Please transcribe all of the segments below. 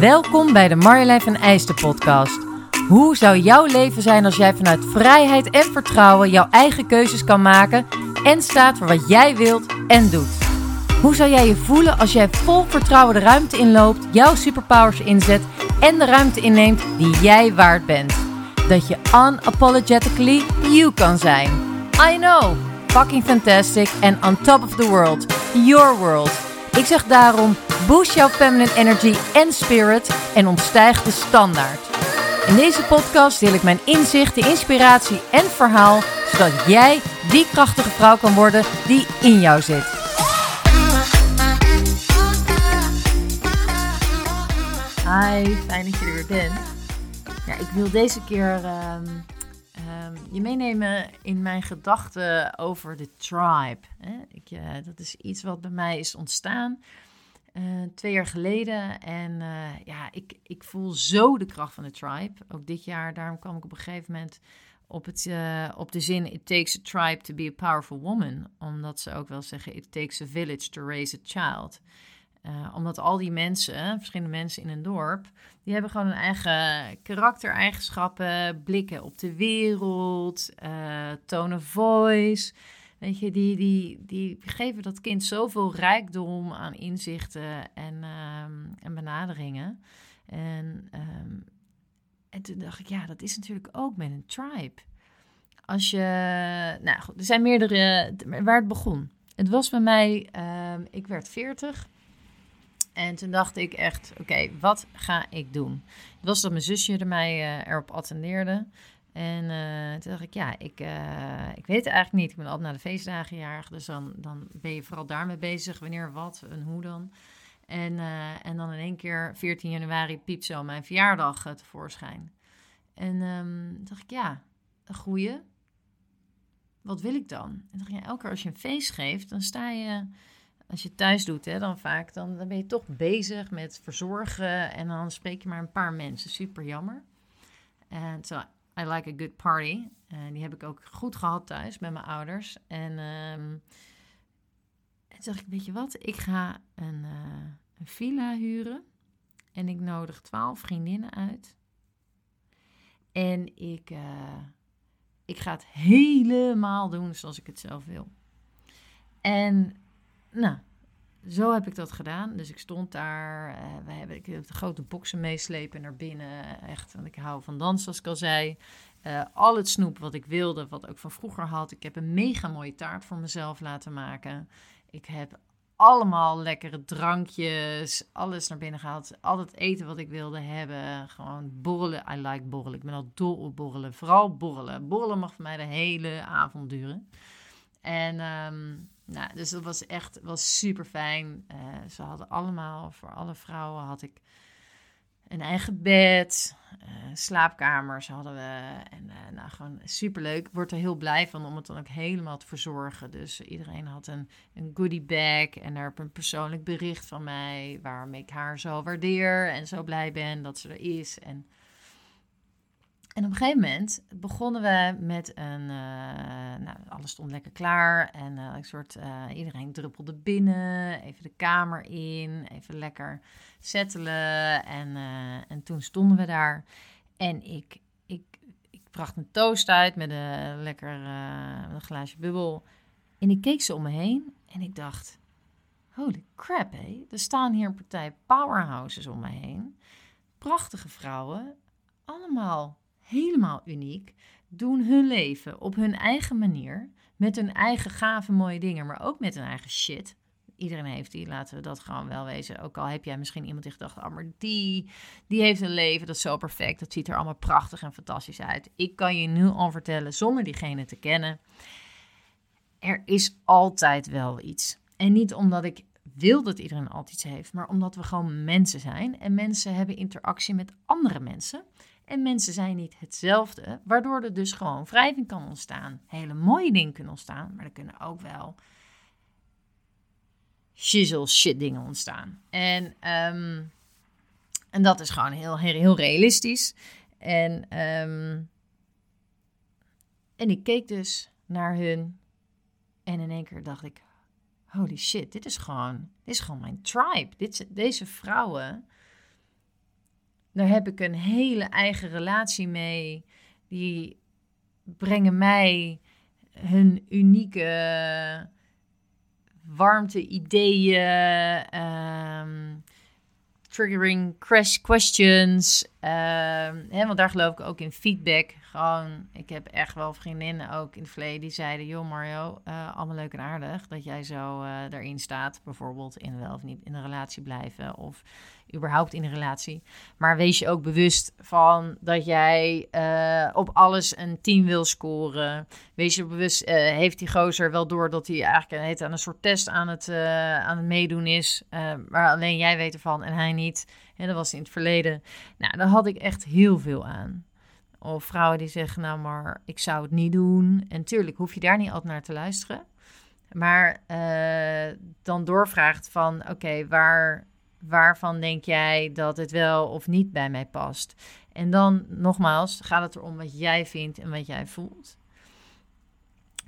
Welkom bij de Marjolein van Eijsten podcast. Hoe zou jouw leven zijn als jij vanuit vrijheid en vertrouwen jouw eigen keuzes kan maken en staat voor wat jij wilt en doet? Hoe zou jij je voelen als jij vol vertrouwen de ruimte inloopt, jouw superpowers inzet en de ruimte inneemt die jij waard bent? Dat je unapologetically you kan zijn. I know, fucking fantastic and on top of the world. Your world. Ik zeg daarom, boost jouw feminine energy en spirit en ontstijg de standaard. In deze podcast deel ik mijn inzichten, inspiratie en verhaal, zodat jij die krachtige vrouw kan worden die in jou zit. Hi, fijn dat je er weer bent. Ja, ik wil deze keer ehm, ehm, je meenemen in mijn gedachten over de tribe. Ik, eh, dat is iets wat bij mij is ontstaan eh, twee jaar geleden. En eh, ja, ik, ik voel zo de kracht van de tribe. Ook dit jaar, daarom kwam ik op een gegeven moment op, het, op de zin: It takes a tribe to be a powerful woman. Omdat ze ook wel zeggen: It takes a village to raise a child. omdat al die mensen, verschillende mensen in een dorp, die hebben gewoon hun eigen karaktereigenschappen, blikken op de wereld, tone of voice. Weet je, die, die, die geven dat kind zoveel rijkdom aan inzichten en, ehm, en benaderingen. En, um, en toen dacht ik, ja, dat is natuurlijk ook met een tribe. Als je, nou goed, er zijn meerdere, waar het begon. Het was bij mij, um, ik werd 40. En toen dacht ik echt, oké, wat ga ik doen? Het was dat mijn zusje er mij uh, erop attendeerde. En uh, toen dacht ik, ja, ik, uh, ik weet het eigenlijk niet. Ik ben altijd naar de feestdagen jarig, dus dan, dan ben je vooral daarmee bezig. Wanneer, wat en hoe dan. En, uh, en dan in één keer, 14 januari, piept zo mijn verjaardag tevoorschijn. En um, dacht ik, ja, een goeie. Wat wil ik dan? En elke keer als je een feest geeft, dan sta je als je thuis doet, hè, dan vaak, dan, dan ben je toch bezig met verzorgen en dan spreek je maar een paar mensen. Super jammer. En zo, I like a good party. En die heb ik ook goed gehad thuis met mijn ouders. En, um, en toen dacht ik, weet je wat, ik ga een, uh, een villa huren. En ik nodig twaalf vriendinnen uit. En ik, uh, ik ga het helemaal doen zoals ik het zelf wil. En nou, zo heb ik dat gedaan. Dus ik stond daar. Uh, we hebben, ik heb de grote boksen meeslepen naar binnen. Echt, want ik hou van dansen, zoals ik al zei. Uh, al het snoep wat ik wilde, wat ik van vroeger had. Ik heb een mega mooie taart voor mezelf laten maken. Ik heb allemaal lekkere drankjes, alles naar binnen gehaald. Al het eten wat ik wilde hebben. Gewoon borrelen. I like borrelen. Ik ben al dol op borrelen. Vooral borrelen. Borrelen mag voor mij de hele avond duren. En um, nou, dus dat was echt was super fijn. Uh, ze hadden allemaal, voor alle vrouwen had ik een eigen bed, uh, slaapkamers hadden we. En uh, nou, gewoon super leuk. Word er heel blij van om het dan ook helemaal te verzorgen. Dus iedereen had een, een goodie bag en daarop een persoonlijk bericht van mij. Waarmee ik haar zo waardeer en zo blij ben dat ze er is. En en op een gegeven moment begonnen we met een. Uh, nou, alles stond lekker klaar. En uh, een soort. Uh, iedereen druppelde binnen. Even de kamer in. Even lekker settelen. En, en toen stonden we daar. En ik, ik, ik bracht een toast uit met een lekker een glaasje bubbel. En ik keek ze om me heen. En ik dacht. Holy crap, hé. Er staan hier een partij powerhouses om me heen. Prachtige vrouwen. Allemaal helemaal uniek, doen hun leven op hun eigen manier, met hun eigen gave mooie dingen, maar ook met hun eigen shit. Iedereen heeft die, laten we dat gewoon wel wezen. Ook al heb jij misschien iemand die gedacht, oh, maar die, die heeft een leven, dat is zo perfect, dat ziet er allemaal prachtig en fantastisch uit. Ik kan je nu al vertellen, zonder diegene te kennen, er is altijd wel iets. En niet omdat ik wil dat iedereen altijd iets heeft, maar omdat we gewoon mensen zijn. En mensen hebben interactie met andere mensen. En mensen zijn niet hetzelfde, waardoor er dus gewoon wrijving kan ontstaan. Hele mooie dingen kunnen ontstaan, maar er kunnen ook wel shizzle shit dingen ontstaan. En, um, en dat is gewoon heel, heel, realistisch. En, um, en ik keek dus naar hun en in één keer dacht ik, holy shit, dit is gewoon, dit is gewoon mijn tribe. Dit, deze vrouwen daar heb ik een hele eigen relatie mee. Die brengen mij hun unieke warmte, ideeën, ehm, triggering crash questions. Um, hè, want daar geloof ik ook in feedback. Ik heb echt wel vriendinnen ook in het verleden die zeiden: Joh, Mario, uh, allemaal leuk en aardig dat jij zo uh, erin staat. Bijvoorbeeld in wel of niet in een relatie blijven. Of überhaupt in een relatie. Maar wees je ook bewust van dat jij uh, op alles een 10 wil scoren. Wees je bewust, heeft die gozer wel door dat hij eigenlijk aan een soort test aan het, aan het meedoen is. maar alleen jij weet ervan en hij niet. En dat was in het verleden. Nou, daar had ik echt heel veel aan. Of vrouwen die zeggen, nou maar, ik zou het niet doen. En tuurlijk hoef je daar niet altijd naar te luisteren. Maar dan doorvraagt van, oké, waar waarvan denk jij dat het wel of niet bij mij past? En dan nogmaals gaat het erom wat jij vindt en wat jij voelt.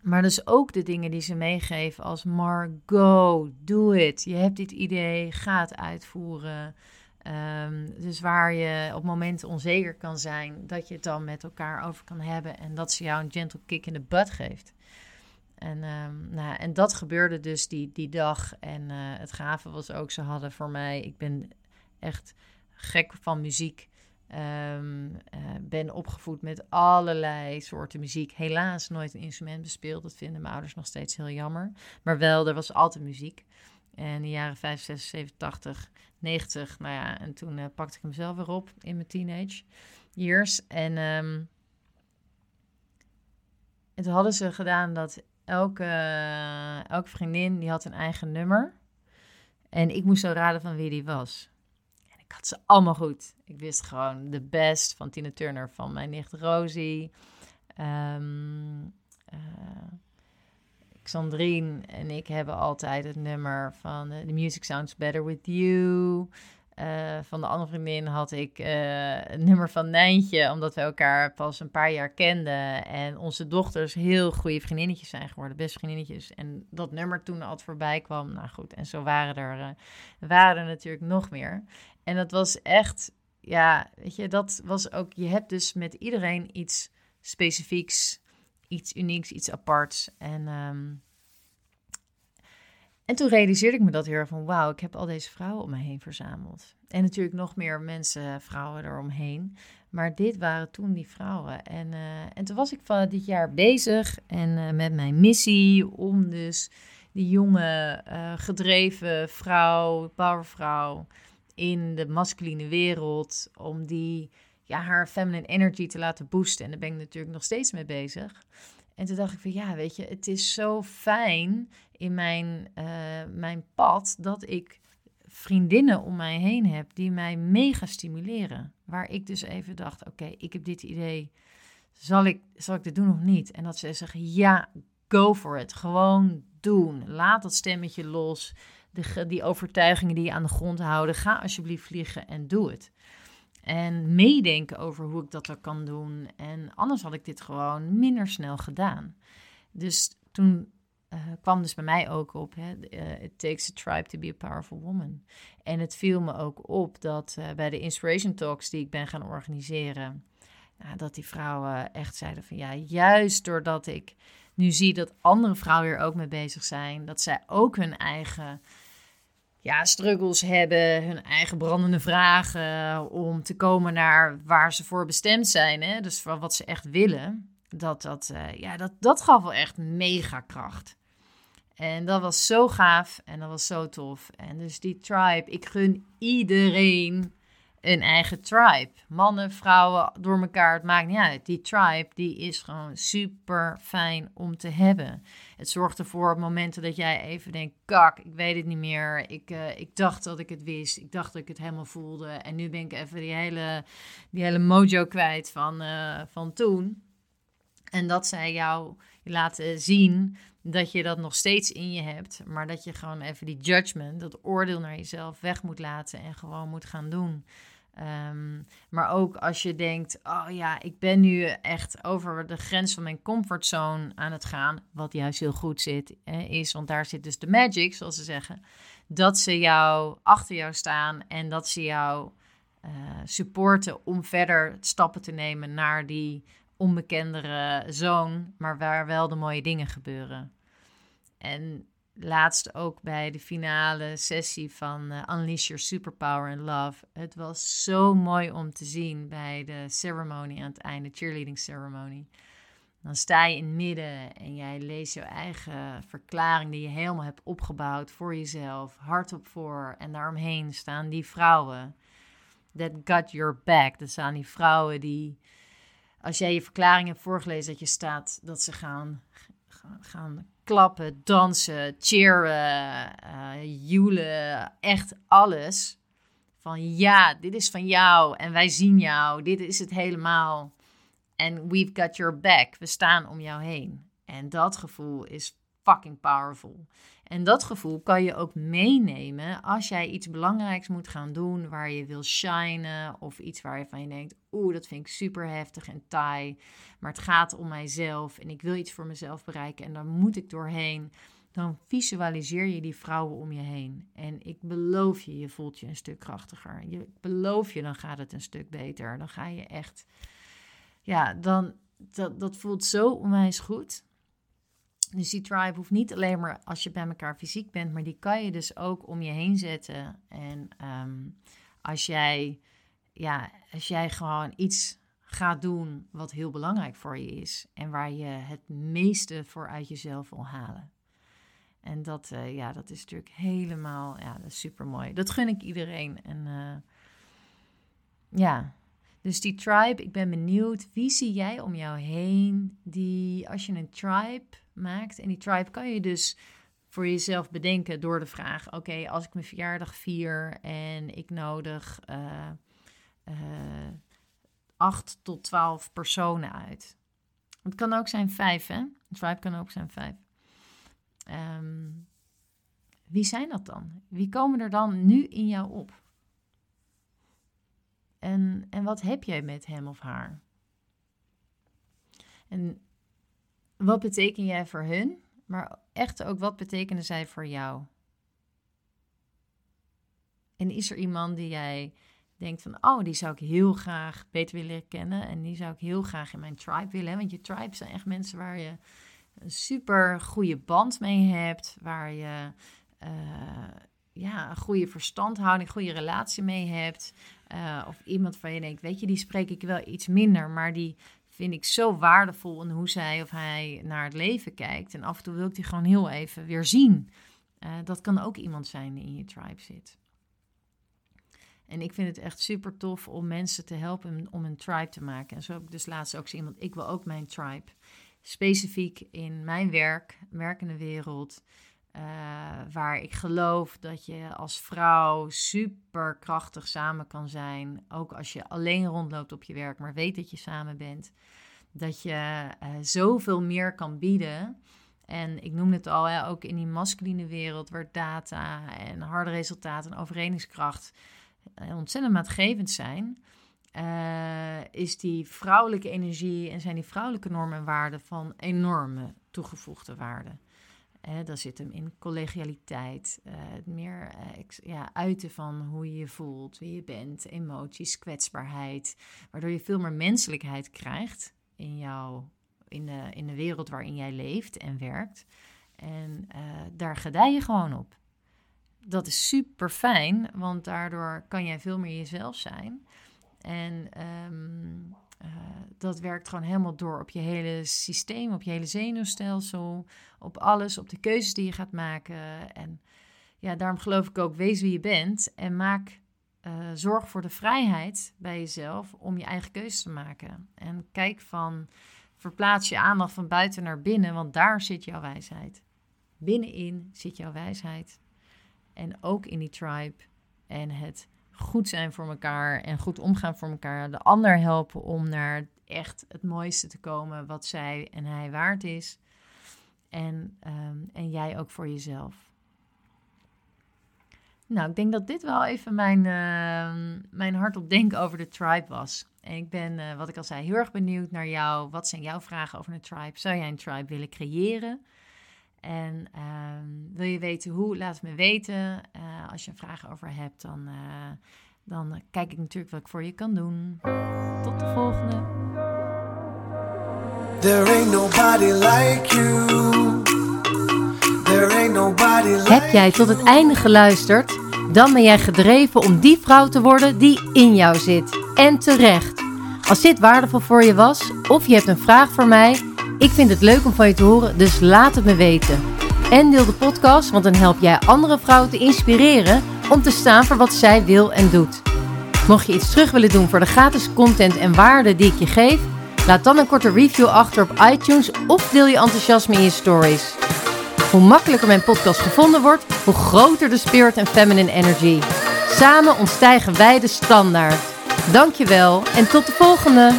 Maar dus ook de dingen die ze meegeven als Margot, doe het. Je hebt dit idee, ga het uitvoeren. Um, dus waar je op momenten onzeker kan zijn, dat je het dan met elkaar over kan hebben en dat ze jou een gentle kick in de butt geeft. En, um, nou, en dat gebeurde dus die, die dag. En uh, het gave was ook, ze hadden voor mij, ik ben echt gek van muziek. Um, uh, ben opgevoed met allerlei soorten muziek. Helaas nooit een instrument bespeeld. Dat vinden mijn ouders nog steeds heel jammer. Maar wel, er was altijd muziek. En in de jaren 5, 6, 7, 80, 90. Nou ja, en toen uh, pakte ik hem zelf weer op in mijn teenage years. En, um, en toen hadden ze gedaan dat elke, elke vriendin die had een eigen nummer. En ik moest zo raden van wie die was. En ik had ze allemaal goed. Ik wist gewoon de best van Tina Turner, van mijn nicht Rosie. Um, Xandrine en ik hebben altijd het nummer van uh, The Music Sounds Better With You. Uh, van de andere vriendin had ik uh, een nummer van Nijntje, omdat we elkaar pas een paar jaar kenden. En onze dochters heel goede vriendinnetjes zijn geworden, best vriendinnetjes. En dat nummer toen altijd voorbij kwam, nou goed. En zo waren er, waren er natuurlijk nog meer. En dat was echt, ja, weet je, dat was ook, je hebt dus met iedereen iets specifieks, iets unieks, iets aparts. En... Um, en toen realiseerde ik me dat heel van, wauw, ik heb al deze vrouwen om me heen verzameld. En natuurlijk nog meer mensen, vrouwen eromheen. Maar dit waren toen die vrouwen. En, uh, en toen was ik van dit jaar bezig en uh, met mijn missie om dus die jonge, uh, gedreven vrouw, powervrouw in de masculine wereld, om die, ja, haar feminine energy te laten boosten. En daar ben ik natuurlijk nog steeds mee bezig. En toen dacht ik van ja, weet je, het is zo fijn in mijn, uh, mijn pad dat ik vriendinnen om mij heen heb die mij mega stimuleren. Waar ik dus even dacht, oké, ik heb dit idee, zal ik, zal ik dit doen of niet? En dat ze zeggen, ja, go for it, gewoon doen. Laat dat stemmetje los, die overtuigingen die je aan de grond houden, ga alsjeblieft vliegen en doe het. En meedenken over hoe ik dat dan kan doen. En anders had ik dit gewoon minder snel gedaan. Dus toen uh, kwam dus bij mij ook op: hè, uh, It takes a tribe to be a powerful woman. En het viel me ook op dat uh, bij de Inspiration Talks die ik ben gaan organiseren, nou, dat die vrouwen echt zeiden: van ja, juist doordat ik nu zie dat andere vrouwen hier ook mee bezig zijn, dat zij ook hun eigen ja, struggles hebben, hun eigen brandende vragen om te komen naar waar ze voor bestemd zijn. Hè? Dus voor wat ze echt willen. Dat, dat, uh, ja, dat, dat gaf wel echt mega kracht. En dat was zo gaaf en dat was zo tof. En dus die tribe, ik gun iedereen een eigen tribe. Mannen, vrouwen, door elkaar, het maakt niet uit. Die tribe, die is gewoon super fijn om te hebben. Het zorgt ervoor op momenten dat jij even denkt, kak, ik weet het niet meer. Ik, uh, ik dacht dat ik het wist. Ik dacht dat ik het helemaal voelde. En nu ben ik even die hele, die hele mojo kwijt van, uh, van toen. En dat zij jou laten zien dat je dat nog steeds in je hebt, maar dat je gewoon even die judgment, dat oordeel naar jezelf weg moet laten en gewoon moet gaan doen. Um, maar ook als je denkt, oh ja, ik ben nu echt over de grens van mijn comfortzone aan het gaan, wat juist heel goed zit, is, want daar zit dus de magic, zoals ze zeggen, dat ze jou achter jou staan en dat ze jou supporten om verder stappen te nemen naar die onbekendere zoon, maar waar wel de mooie dingen gebeuren. En laatst ook bij de finale sessie van uh, Unleash Your Superpower and Love. Het was zo mooi om te zien bij de ceremony aan het einde, cheerleading ceremony. Dan sta je in het midden en jij leest je eigen verklaring die je helemaal hebt opgebouwd voor jezelf, hardop voor. En daaromheen staan die vrouwen. That got your back. Dat staan die vrouwen die, als jij je verklaring hebt voorgelezen, dat je staat, dat ze gaan, gaan klappen, dansen, cheeren, uh, joelen, echt alles. Van ja, dit is van jou en wij zien jou, dit is het helemaal. En we've got your back, we staan om jou heen. En dat gevoel is fucking powerful. En dat gevoel kan je ook meenemen als jij iets belangrijks moet gaan doen waar je wil shinen of iets waarvan je denkt, oeh, dat vind ik super heftig en taai, maar het gaat om mijzelf en ik wil iets voor mezelf bereiken en daar moet ik doorheen. Dan visualiseer je die vrouwen om je heen. En ik beloof je, je voelt je een stuk krachtiger. Je, ik beloof je, dan gaat het een stuk beter. Dan ga je echt, ja, dan, dat, dat voelt zo onwijs goed. Dus die tribe hoeft niet alleen maar als je bij elkaar fysiek bent, maar die kan je dus ook om je heen zetten. En ehm, als, jij, ja, als jij gewoon iets gaat doen wat heel belangrijk voor je is en waar je het meeste voor uit jezelf wil halen. En dat, uh, ja, dat is natuurlijk helemaal ja, dat super mooi. Dat gun ik iedereen. En uh, ja, dus die tribe, ik ben benieuwd, wie zie jij om jou heen die, als je een tribe maakt, en die tribe kan je dus voor jezelf bedenken door de vraag: oké, als ik mijn verjaardag vier en ik nodig uh, uh, acht tot twaalf personen uit. Het kan ook zijn vijf, hè? Een tribe kan ook zijn vijf. Um, wie zijn dat dan? Wie komen er dan nu in jou op? En, en wat heb jij met hem of haar? En wat beteken jij voor hun? Maar echt ook wat betekenen zij voor jou? En is er iemand die jij denkt van, oh, die zou ik heel graag beter willen kennen en die zou ik heel graag in mijn tribe willen. Want je tribe zijn echt mensen waar je een super goede band mee hebt, waar je uh, ja, een goede verstandhouding, goede relatie mee hebt. Uh, of iemand van je denkt, weet je, die spreek ik wel iets minder, maar die vind ik zo waardevol in hoe zij of hij naar het leven kijkt. En af en toe wil ik die gewoon heel even weer zien. Uh, dat kan ook iemand zijn die in je tribe zit. En ik vind het echt super tof om mensen te helpen om een tribe te maken. En zo heb ik dus laatst ook iemand, ik wil ook mijn tribe. Specifiek in mijn werk, werkende wereld. Uh, waar ik geloof dat je als vrouw super krachtig samen kan zijn. Ook als je alleen rondloopt op je werk, maar weet dat je samen bent. Dat je uh, zoveel meer kan bieden. En ik noem het al, hè, ook in die masculine wereld, waar data en harde resultaten en uh, ontzettend maatgevend zijn. is die vrouwelijke energie en zijn die vrouwelijke normen en waarden van enorme toegevoegde waarde. Hè, dat zit hem in collegialiteit, het meer uh, ja, uiten van hoe je je voelt, wie je bent, emoties, kwetsbaarheid. Waardoor je veel meer menselijkheid krijgt in, jou, in, de, in de wereld waarin jij leeft en werkt. En uh, daar gedij je gewoon op. Dat is super fijn, want daardoor kan jij veel meer jezelf zijn. En um, uh, dat werkt gewoon helemaal door op je hele systeem, op je hele zenuwstelsel, op alles, op de keuzes die je gaat maken. En ja, daarom geloof ik ook, wees wie je bent en maak uh, zorg voor de vrijheid bij jezelf om je eigen keuzes te maken. En kijk van, verplaats je aandacht van buiten naar binnen, want daar zit jouw wijsheid. Binnenin zit jouw wijsheid. En ook in die tribe en het goed zijn voor elkaar en goed omgaan voor elkaar. De ander helpen om naar echt het mooiste te komen wat zij en hij waard is. En, ehm, en jij ook voor jezelf. Nou, ik denk dat dit wel even mijn, uh, mijn hart op denken over de tribe was. En ik ben, uh, wat ik al zei, heel erg benieuwd naar jou. Wat zijn jouw vragen over een tribe? Zou jij een tribe willen creëren? En ehm, wil je weten hoe? Laat het me weten. Als je een vraag over hebt, dan uh, dan eh, kijk ik natuurlijk wat ik voor je kan doen. Tot de volgende. There ain't nobody like you. There ain't nobody like Heb jij tot het einde geluisterd? Dan ben jij gedreven om die vrouw te worden die in jou zit. En terecht. Als dit waardevol voor je was, of je hebt een vraag voor mij, ik vind het leuk om van je te horen, dus laat het me weten. En deel de podcast, want dan help jij andere vrouwen te inspireren om te staan voor wat zij wil en doet. Mocht je iets terug willen doen voor de gratis content en waarde die ik je geef, laat dan een korte review achter op iTunes of deel je enthousiasme in je stories. Hoe makkelijker mijn podcast gevonden wordt, hoe groter de spirit en feminine energy. Samen ontstijgen wij de standaard. Dankjewel en tot de volgende!